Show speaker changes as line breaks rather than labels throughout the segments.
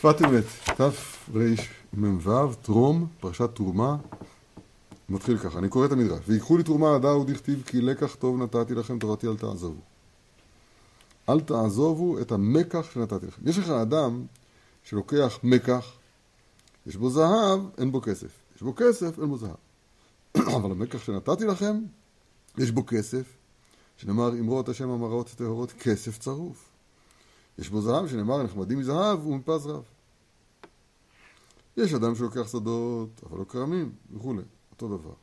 שפת אמת, תרמ"ו, טרום, פרשת תרומה, מתחיל ככה, אני קורא את המדרש. ויקחו לי תרומה הדאו דכתיב כי לקח טוב נתתי לכם תורתי אל תעזובו. אל תעזובו את המקח שנתתי לכם. יש לך אדם שלוקח מקח, יש בו זהב, אין בו כסף. יש בו כסף, אין בו זהב. אבל המקח שנתתי לכם, יש בו כסף, שנאמר אמרות השם המראות טהורות, כסף צרוף. יש בו זהב, שנאמר נחמדים מזהב ומפז רב. יש אדם שלוקח שדות, אבל לא כרמים וכולי, אותו דבר.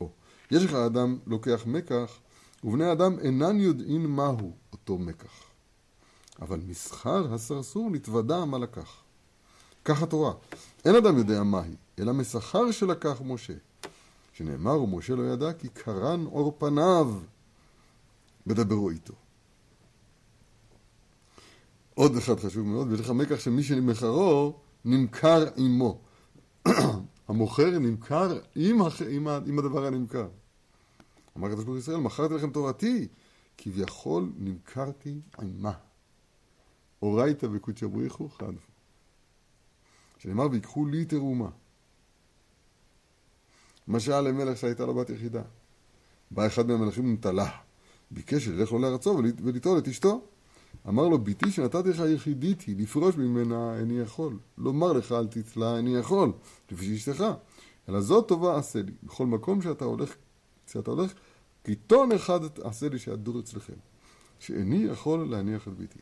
או, יש לך אדם לוקח מקח, ובני אדם אינן יודעים מהו אותו מקח. אבל מסחר הסרסור נתוודע מה לקח. כך התורה. אין אדם יודע מהי, אלא מסחר שלקח משה. שנאמר, ומשה לא ידע כי קרן עור פניו בדברו איתו. עוד אחד חשוב מאוד, לך מקח שמי שמחרו נמכר עמו. המוכר נמכר עם, הח... עם, ה... עם הדבר הנמכר. אמר הקדוש ברוך ישראל, מכרתי לכם תורתי, כביכול נמכרתי עמה. אורייתא וקודשא בריחו חנפו. שנאמר, ויקחו לי תרומה. משל למלך שהייתה לו בת יחידה. בא אחד מהמלכים נטלה, ביקש שילך לו לארצו וליטול את אשתו. אמר לו, ביתי שנתתי לך יחידיתי, לפרוש ממנה איני יכול. לומר לך אל תתלה איני יכול, לפי שאשתך. אלא זאת טובה עשה לי. בכל מקום שאתה הולך, שאתה הולך, קיתון אחד עשה לי שידור אצלכם. שאיני יכול להניח את ביתי.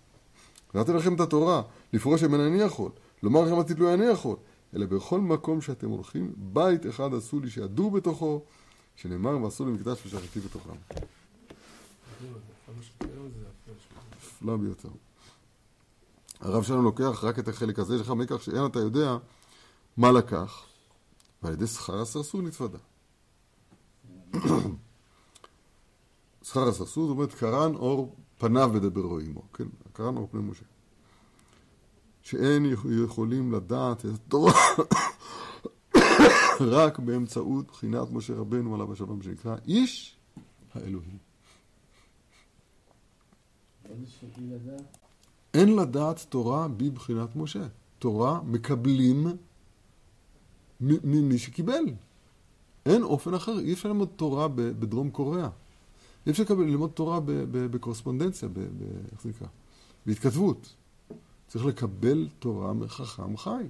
נתתי לכם את התורה, לפרוש ממנה איני יכול. לומר לכם אל תתלו איני יכול. אלא בכל מקום שאתם הולכים, בית אחד עשו לי שידור בתוכו, שנאמר ועשו לי מקדש ושחטי בתוכם. נפלא ביותר. הרב שלנו לוקח רק את החלק הזה, יש לך מכך שאין אתה יודע מה לקח, ועל ידי שכר הסרסור נתוודה. שכר הסרסור זאת אומרת קרן אור פניו בדברו עמו, כן? קרן אור פני משה. שאין יכולים לדעת את התורה רק באמצעות בחינת משה רבנו עליו השלום שנקרא איש האלוהים. אין לדעת תורה בבחינת משה. תורה מקבלים ממי שקיבל. אין אופן אחר, אי אפשר ללמוד תורה בדרום קוריאה. אי אפשר ללמוד תורה בקורספונדנציה, איך זה נקרא? בהתכתבות. צריך לקבל תורה מחכם חי.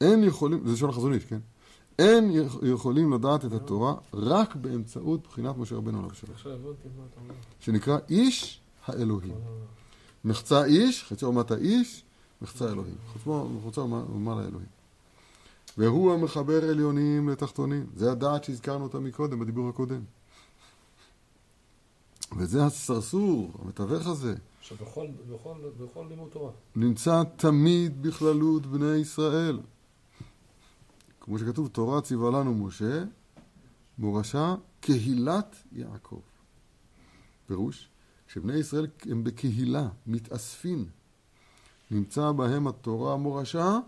אין יכולים, זה לשון החזון איש, כן? אין יכולים לדעת את התורה רק באמצעות בחינת משה רבנו עליו שלום. שנקרא איש האלוהים. מחצה איש, חצי אומת האיש, מחצה אלוהים. חוצה ומעלה אלוהים. והוא המחבר עליונים לתחתונים. זה הדעת שהזכרנו אותה מקודם, בדיבור הקודם. וזה הסרסור, המתווך הזה.
שבכל בכל, בכל לימוד תורה.
נמצא תמיד בכללות בני ישראל. כמו שכתוב, תורה ציווה לנו משה, מורשה קהילת יעקב. פירוש, כשבני ישראל הם בקהילה, מתאספים, נמצא בהם התורה מורשה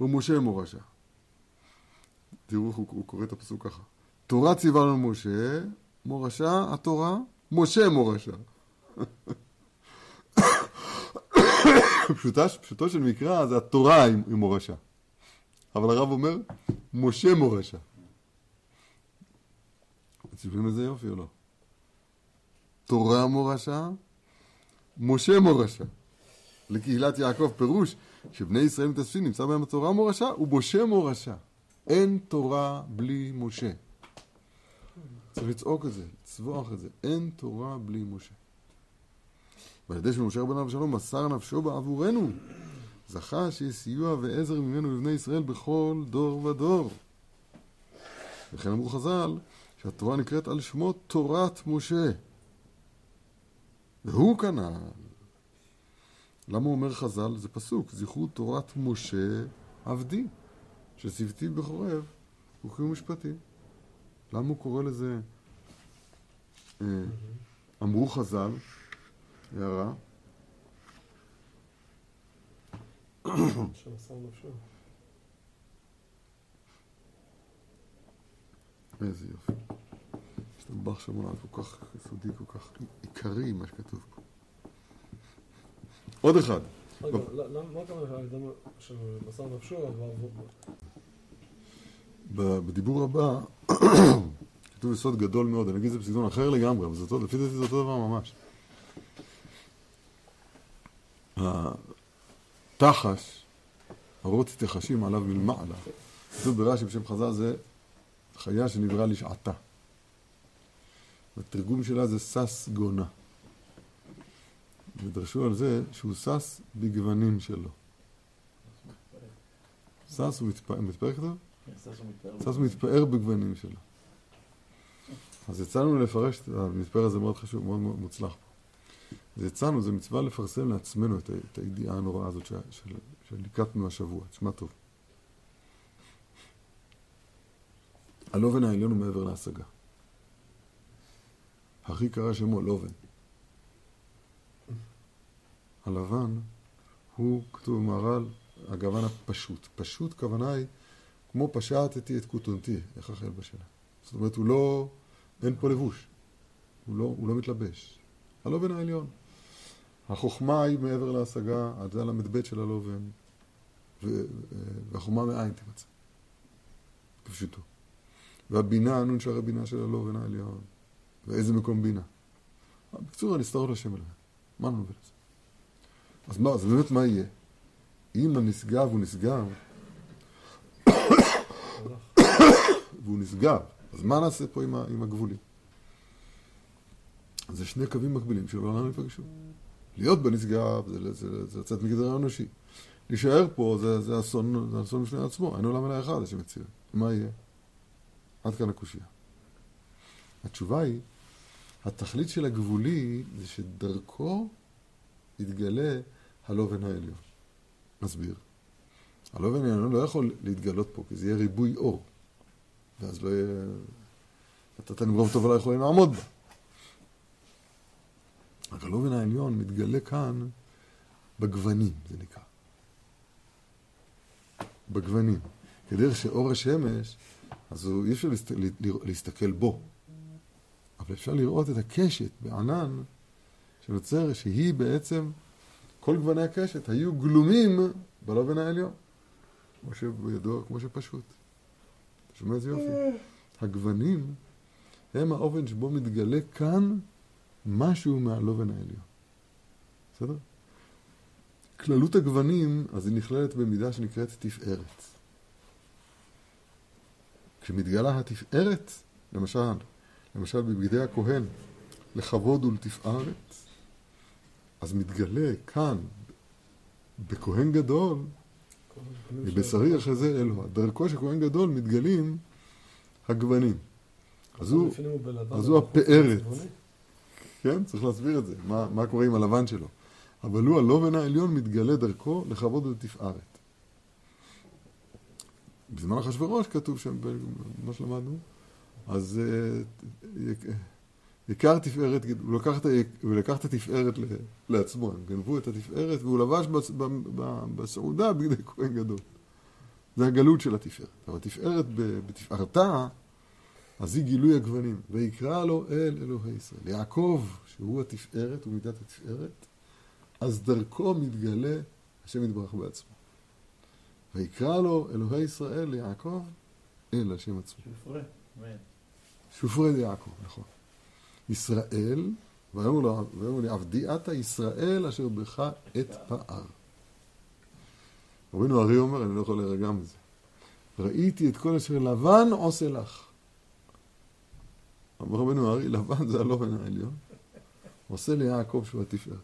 ומשה מורשה. תראו איך הוא, הוא קורא את הפסוק ככה. תורה ציווה לנו משה, מורשה התורה, משה מורשה. פשוטה, פשוטו של מקרא זה התורה עם מורשה. אבל הרב אומר, משה מורשה. שומעים איזה יופי או לא? תורה מורשה, משה מורשה. לקהילת יעקב פירוש שבני ישראל מתאספים, נמצא בהם התורה מורשה ומשה מורשה. אין תורה בלי משה. צריך לצעוק את זה, לצבוח את זה. אין תורה בלי משה. ועל ידי שמשה רבנו אבשלום מסר נפשו בעבורנו. זכה שיהיה סיוע ועזר ממנו לבני ישראל בכל דור ודור. וכן אמרו חז"ל שהתורה נקראת על שמו תורת משה. והוא כנ"ל. למה אומר חז"ל? זה פסוק, זכרו תורת משה עבדי, ששבטי בחורב וקריאו משפטים. למה הוא קורא לזה, אה, אמרו חז"ל, הערה. איזה יופי. השתבח שמונה כל כך יסודי, כל כך עיקרי מה שכתוב פה. עוד אחד.
רגע, ל- למה- מה הכוונה שההקדמה של מסר נפשו, אבל
ב- בדיבור הבא כתוב יסוד גדול מאוד, אני אגיד את זה בסגנון אחר לגמרי, אבל לפי דעתי זה אותו דבר ממש. התחש, הרוץ תחשים עליו מלמעלה. כתוב ברש"י בשם חז"ל זה חיה שנבראה לשעתה. התרגום שלה זה שש גונה. ודרשו על זה שהוא שש בגוונים שלו. שש הוא מתפאר, מתפאר כתוב? שש הוא מתפאר בגוונים שלו. אז יצאנו לפרש, המתפאר הזה מאוד חשוב, מאוד מוצלח פה. אז יצאנו, זה מצווה לפרסם לעצמנו את, את הידיעה הנוראה הזאת של- של- שליקטנו השבוע, תשמע טוב. הלובן העליון הוא מעבר להשגה. הכי קרא שמו לובן. הלבן הוא, כתוב במהר"ל, הגוון הפשוט. פשוט כוונה היא, כמו פשטתי את כותונתי, איך החל בשלה. זאת אומרת, הוא לא, אין פה לבוש. הוא לא, הוא לא מתלבש. הלובן העליון. החוכמה היא מעבר להשגה, זה הל"ב של הלובן, והחוכמה מאין תימצא. כפשוטו. והבינה, הנון שערי בינה של הלובן העליון. ואיזה מקום בינה. בקיצור, הנסתרות לשם אלוהים. מה נובע לזה? אז מה, אז באמת מה יהיה? אם הנשגב הוא נשגב, והוא נשגב, אז מה נעשה פה עם, הגבולים? זה שני קווים מקבילים שלעולם ייפגשו. להיות בנשגב זה, זה, זה לצאת מגדר האנושי. להישאר פה זה, זה אסון, זה אסון בפני עצמו, אין עולם אלא אחד, השם יציר. מה יהיה? עד כאן הקושייה. התשובה היא, התכלית של הגבולי זה שדרכו יתגלה הלובן העליון. נסביר. הלובן העליון לא יכול להתגלות פה, כי זה יהיה ריבוי אור. ואז לא יהיה... לנו רוב טוב ולא יכולים לעמוד בה. רק הלובן העליון מתגלה כאן בגוונים, זה נקרא. בגוונים. כדרך שאור השמש, אז הוא, אי אפשר להסת, לה- להסתכל בו. אבל אפשר לראות את הקשת בענן שנוצר, שהיא בעצם, כל גווני הקשת היו גלומים בלובן העליון. כמו שידוע, כמו שפשוט. אתה שומע איזה יופי? הגוונים הם האופן שבו מתגלה כאן משהו מהלובן העליון. בסדר? כללות הגוונים, אז היא נכללת במידה שנקראת תפארת. כשמתגלה התפארת, למשל, למשל בבגדי הכהן, לכבוד ולתפארת, אז מתגלה כאן, בכהן גדול, מבשרי אחרי זה אלוה. דרכו של כהן גדול מתגלים הגוונים. אז הוא, אז הוא הפארת. כן, צריך להסביר את זה, מה, מה קורה עם הלבן שלו. אבל הוא, הלובן העליון, מתגלה דרכו לכבוד ולתפארת. בזמן אחשוורוש כתוב שם, מה שלמדנו, אז אה, עיקר תפארת, הוא לקח את, הוא לקח את התפארת לעצמו, הם גנבו את התפארת והוא לבש בסעודה בגדי כהן גדול. זה הגלות של התפארת. אבל התפארת בתפארתה, אז היא גילוי הגוונים. ויקרא לו אל אלוהי ישראל. יעקב, שהוא התפארת ומידת התפארת, אז דרכו מתגלה השם יתברך בעצמו. ויקרא לו אלוהי ישראל ליעקב אל השם עצמו.
שופרי. אמן.
שופרי ליעקב, נכון. ישראל, ויאמר לו- ויאמר לי עבדי אתה ישראל אשר בך את פער. רבינו ארי אומר, אני לא יכול להירגע מזה. ראיתי את כל אשר לבן עושה לך. אמר רבינו ארי, לבן זה הלובן העליון. עושה ליעקב שהוא התפארת.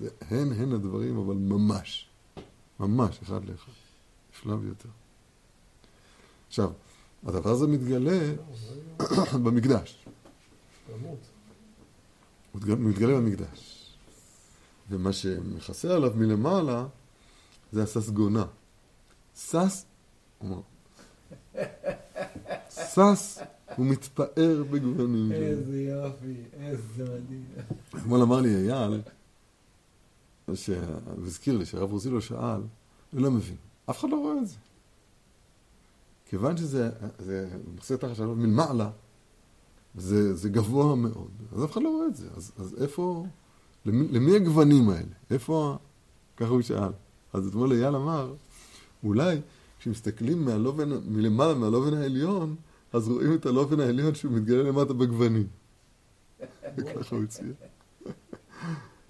זה הן הן הדברים, אבל ממש. ממש, אחד לאחד. נפלא ביותר. עכשיו, הדבר הזה מתגלה במקדש. הוא מתגלה- במקדש. ומה שמכסה עליו מלמעלה זה הססגונה. סס, הוא אומר, סס הוא מתפאר בגוונים.
איזה יופי, איזה מדהים.
אתמול אמר לי אייל, הוא הזכיר לי שהרב רוזילו שאל, אני לא מבין, אף אחד לא רואה את זה. כיוון שזה זה מכסה תחת שלו מלמעלה, זה, זה גבוה מאוד, אז אף אחד לא רואה את זה. אז, אז איפה, למי, למי הגוונים האלה? איפה... ככה הוא שאל. אז אתמול אייל אמר, אולי כשמסתכלים מהלובן, מלמעלה מהלובן העליון, אז רואים את הלובן העליון שהוא מתגלה למטה בגוונים. ככה הוא הציע.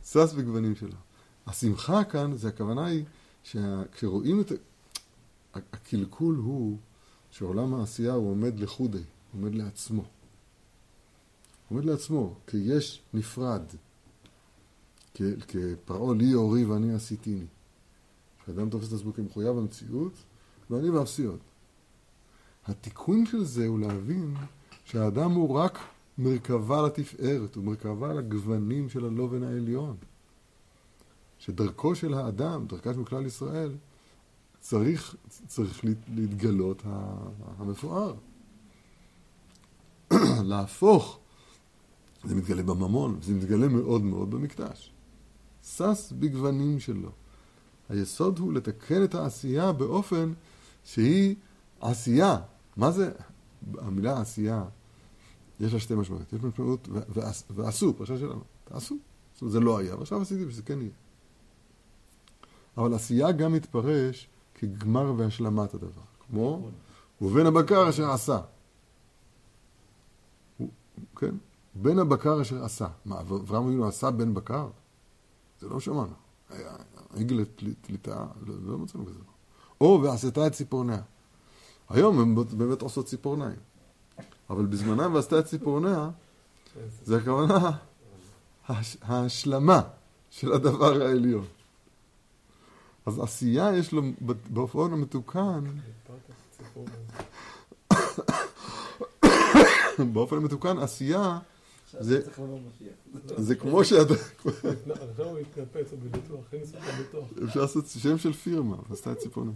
שש בגוונים שלו. השמחה כאן, זה הכוונה היא, שכשרואים את... הקלקול הוא שעולם העשייה הוא עומד לחודי, עומד לעצמו. עומד לעצמו, כיש נפרד. כפרעה לי אורי ואני עשיתיני. כשאדם תופס את עצמו כמחויב המציאות, ואני ואפסי עוד. התיקון של זה הוא להבין שהאדם הוא רק מרכבה לתפארת, הוא מרכבה לגוונים של הלובן העליון. שדרכו של האדם, דרכה של כלל ישראל, צריך, צריך להת- להתגלות המפואר. להפוך, זה מתגלה בממון, זה מתגלה מאוד מאוד במקדש. שש בגוונים שלו. היסוד הוא לתקן את העשייה באופן שהיא עשייה. מה זה? המילה עשייה, יש לה שתי משמעויות. יש משמעות, ועשו, פרשה שלנו, תעשו. זאת אומרת, זה לא היה, ועכשיו עשיתי ושזה כן יהיה. אבל עשייה גם מתפרש כגמר והשלמת הדבר. כמו, ובן הבקר אשר עשה. כן? בן הבקר אשר עשה. מה, אברהם אבינו עשה בן בקר? זה לא שמענו. היה עגל תליטה, לא, לא מצאנו כזה. או ועשתה את ציפורניה. היום הן באמת עושות ציפורניים. אבל בזמנם ועשתה את ציפורניה, זה הכוונה הש- ההשלמה של הדבר העליון. אז עשייה יש לו באופן המתוקן, באופן המתוקן עשייה זה-. זה כמו שאתה,
עכשיו הוא התנפץ, הוא בביטוח, הכניס אותו בביטוח.
אפשר לעשות שם של פירמה, עשתה את ציפורניה.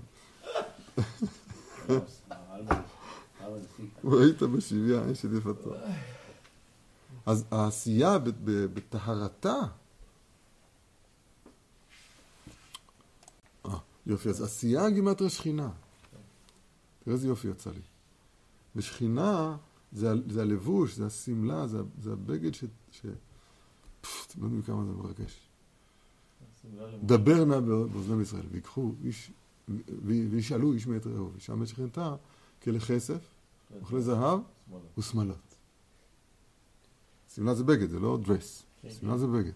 ראית בשביה אשת יפתו. אז העשייה בטהרתה, אה, יופי, אז עשייה גימטריה שכינה. תראה איזה יופי יצא לי. ושכינה זה, זה הלבוש, זה השמלה, זה, זה הבגד ש... ש... פפ, אתם לא יודעים כמה זה מרגש. דבר נא באוזני ישראל, ויקחו איש, וישאלו איש מאת רעהו, וישם את שכנתה כלכסף, אוכלי זהב ושמלות. שמלה זה בגד, זה לא דרס. שמלה זה בגד.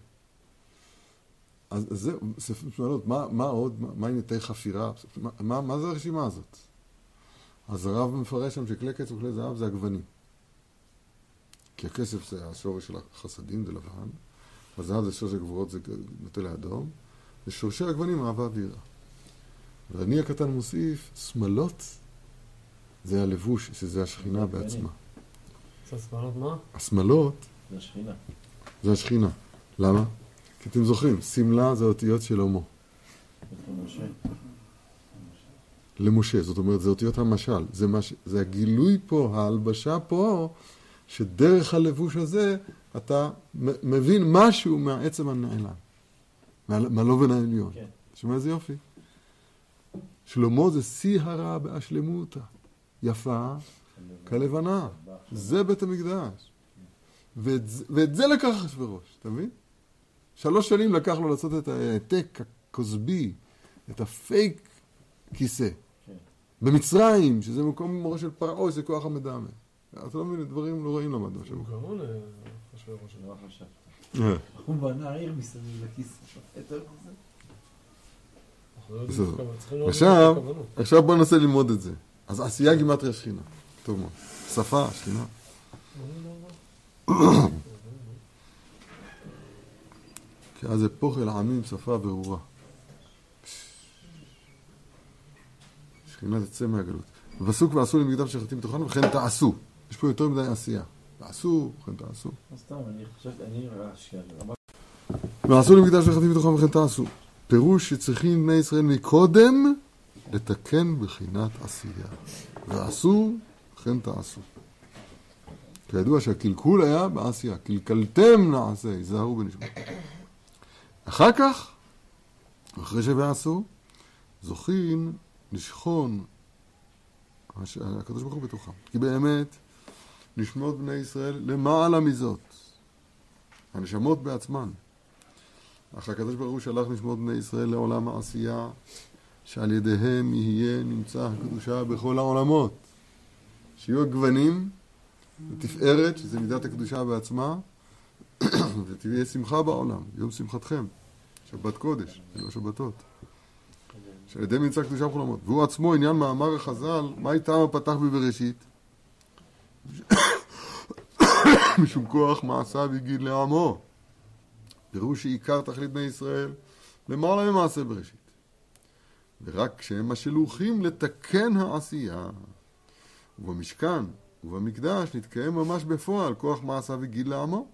אז זהו, ספר שמלות, מה, מה עוד, מה, עם יותר חפירה? מה, מה, זה הרשימה הזאת? אז הרב מפרש שם שכלי כסף וכלי זהב זה הגוונים. כי הכסף זה השורש של החסדים, זה לבן, והזהב זה שורש הגבורות, זה נוטה לאדום, ושורשי הגוונים אהבה ויראה. ואני הקטן מוסיף, שמלות זה הלבוש, שזה השכינה. בעצמה.
עשה סמלות מה?
השמלות
זה השכינה.
זה השכינה. למה? כי אתם זוכרים, שמלה זה אותיות של הומו. למשה, זאת אומרת, זה אותיות המשל. זה, מש... זה הגילוי פה, ההלבשה פה, שדרך הלבוש הזה אתה מ- מבין משהו מהעצם הנעלם. מה... מהלובן העליון.
כן.
שומע איזה יופי? שלמה זה שיא הרע בהשלמותה. יפה כלבנה. זה בית המקדש. ואת, זה- ואת זה לקח אחשוורוש, אתה מבין? שלוש שנים לקח לו לעשות את ההעתק הכוזבי, את הפייק כיסא. במצרים, שזה מקום מורה של פרעה, שזה כוח המדמה. אתה לא מבין, דברים לא רעים למדנו
הוא
השבוע.
גאון אחשוורוש.
לא.
אה,
הוא בנה עיר מסביב לכיס. יותר מזה?
אנחנו לא יודעים
בסדר.
כמה- צריכים לראות
עכשיו,
את הכוונות.
עכשיו בוא ננסה ללמוד את זה. אז עשייה גימטריה שכינה. טוב מאוד. שפה, שכינה. כי אז אפוך אל העמים שפה ברורה. שכינה תצא מהגלות. בפסוק ועשו למקדש שחטאים בתוכן וכן תעשו. יש פה יותר מדי עשייה. תעשו, וכן תעשו.
לא סתם, אני חשבתי, אני
ועשו למקדש וחטאים בתוכם וכן תעשו. פירוש שצריכים בני ישראל מקודם לתקן בחינת עשייה. ועשו, וכן תעשו. כידוע שהקלקול היה בעשייה. קלקלתם נעשה, היזהרו בנשמע. אחר כך, אחרי שבעשו, זוכים לשכון הש- הקדוש ברוך הוא בתוכם. כי באמת, נשמות בני ישראל למעלה מזאת. הנשמות בעצמן. אך הקדוש ברוך הוא שלח נשמות בני ישראל לעולם העשייה, שעל ידיהם יהיה נמצא הקדושה בכל העולמות. שיהיו הגוונים ותפארת, שזה מידת הקדושה בעצמה, ותהיה שמחה בעולם, יום שמחתכם, שבת קודש, לא שבתות. שעל ידי נמצא קדושה בכל העולמות. והוא עצמו עניין מאמר החז"ל, מה איתם הפתח בבראשית? משום כוח מעשיו הגיד לעמו. פירוש שעיקר תכלית בני ישראל למעלה ממעשה בראשית. ורק כשהם השלוחים לתקן העשייה. ובמשכן ובמקדש נתקיים ממש בפועל כוח מעשיו הגיד לעמו.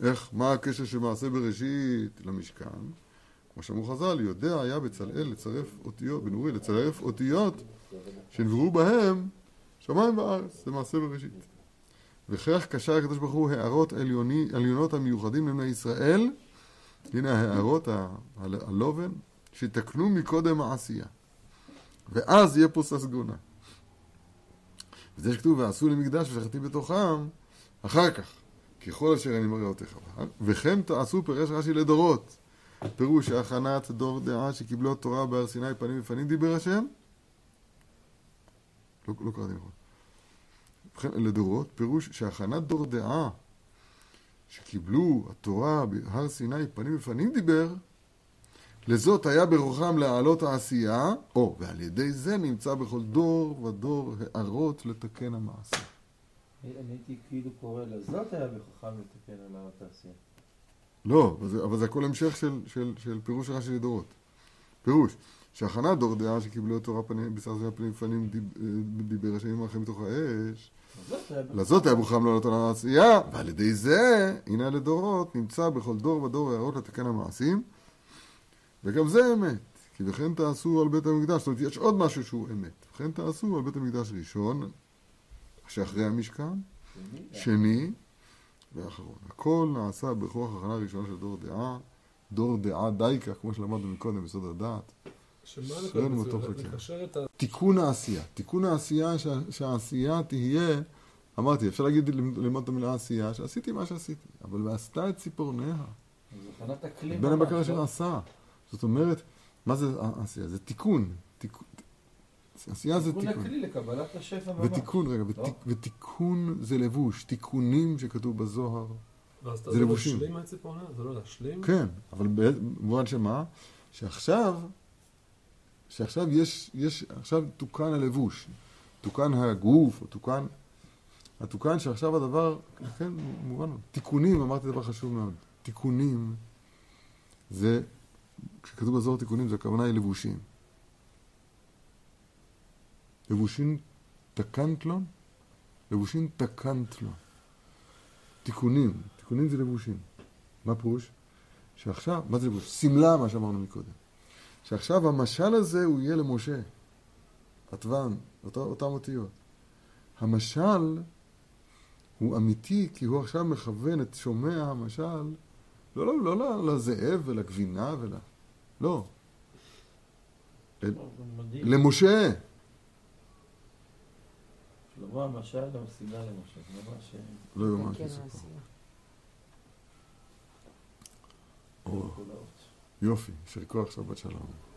איך, מה הקשר של מעשה בראשית למשכן? כמו שאמרו חז"ל, יודע היה בצלאל לצרף אותיות, בנורי, לצרף אותיות שנבראו בהם שמיים וארץ, זה מעשה בראשית. וכך קשר הקדוש ברוך הוא הערות עליוני, עליונות המיוחדים לבני ישראל, הנה ההערות, הלובן, שיתקנו מקודם העשייה. ואז יהיה פה ססגונה. וזה שכתוב, ועשו לי מקדש ושכנתי בתוכם, אחר כך, ככל אשר אני מראה אותך. וכן תעשו פירש רש"י לדורות. פירוש הכנת דור דעה שקיבלו התורה בהר סיני פנים בפנים דיבר השם? לא, לא קראתי נכון. לדורות, פירוש שהכנת דור דעה שקיבלו התורה בהר סיני פנים בפנים דיבר, לזאת היה ברוחם להעלות העשייה, או, ועל ידי זה נמצא בכל דור ודור הערות לתקן המעשה.
אני הייתי כאילו קורא לזאת היה בכוחם לתקן על התעשייה.
לא, אבל זה, אבל זה הכל המשך של, של, של פירוש רש"י לדורות. פירוש, שהכנת דור דעה שקיבלו התורה פנים, בשר זה הפנים אה, דיבר השם עמכם מתוך האש,
לזאת היה
ברוחם לעלות על העשייה, ועל ידי זה, הנה לדורות, נמצא בכל דור ודור הערות לתקן המעשים, וגם זה אמת, כי וכן תעשו על בית המקדש, זאת אומרת, יש עוד משהו שהוא אמת, וכן תעשו על בית המקדש ראשון, שאחרי המשכן, שני ואחרון. הכל נעשה בכוח הכנה ראשונה של דור דעה, דור דעה דייקה, כמו שלמדנו מקודם בסוד הדעת.
שמה. לקשר את ה...
תיקון העשייה. תיקון העשייה, שה, שהעשייה תהיה, אמרתי, אפשר להגיד, ללמוד את המילה עשייה, שעשיתי מה שעשיתי, אבל ועשתה את ציפורניה. בין הבקר
לא?
שנעשה. זאת אומרת, מה זה העשייה? זה תיקון. תיקון. עשייה זה
תיקון
תיקון.
הכלי לקבלת השפע ממש.
ותיקון, רגע,
לא?
ותיק, ותיקון זה לבוש. תיקונים שכתוב בזוהר.
ואז אתה
זה
לא
לבושים.
להשלים מהציפורניה? זה לא להשלים?
כן, אבל במובן שמה? שעכשיו, שעכשיו יש, יש, עכשיו תוקן הלבוש, תוקן הגוף, או תוקן, התוקן שעכשיו הדבר, כן, מובן, תיקונים, אמרתי דבר חשוב מאוד, תיקונים, זה, כשכתוב בזוהר תיקונים, זה הכוונה היא לבושים. לבושים תקנת לו, לבושים תקנת לו. תיקונים, תיקונים זה לבושים. מה פירוש? שעכשיו, מה זה לבוש? שמלה, מה שאמרנו מקודם. שעכשיו המשל הזה הוא יהיה למשה. עטבן, אותה, אותם אותיות. המשל הוא אמיתי, כי הוא עכשיו מכוון את שומע המשל, לא, לא, לא, לא לזאב ולגבינה ול... לא,
לא.
למשה.
שלמה המשל למסילה למשל. זה ממש...
לא יאומן
כן,
יופי, יישר כוח שבת שלום.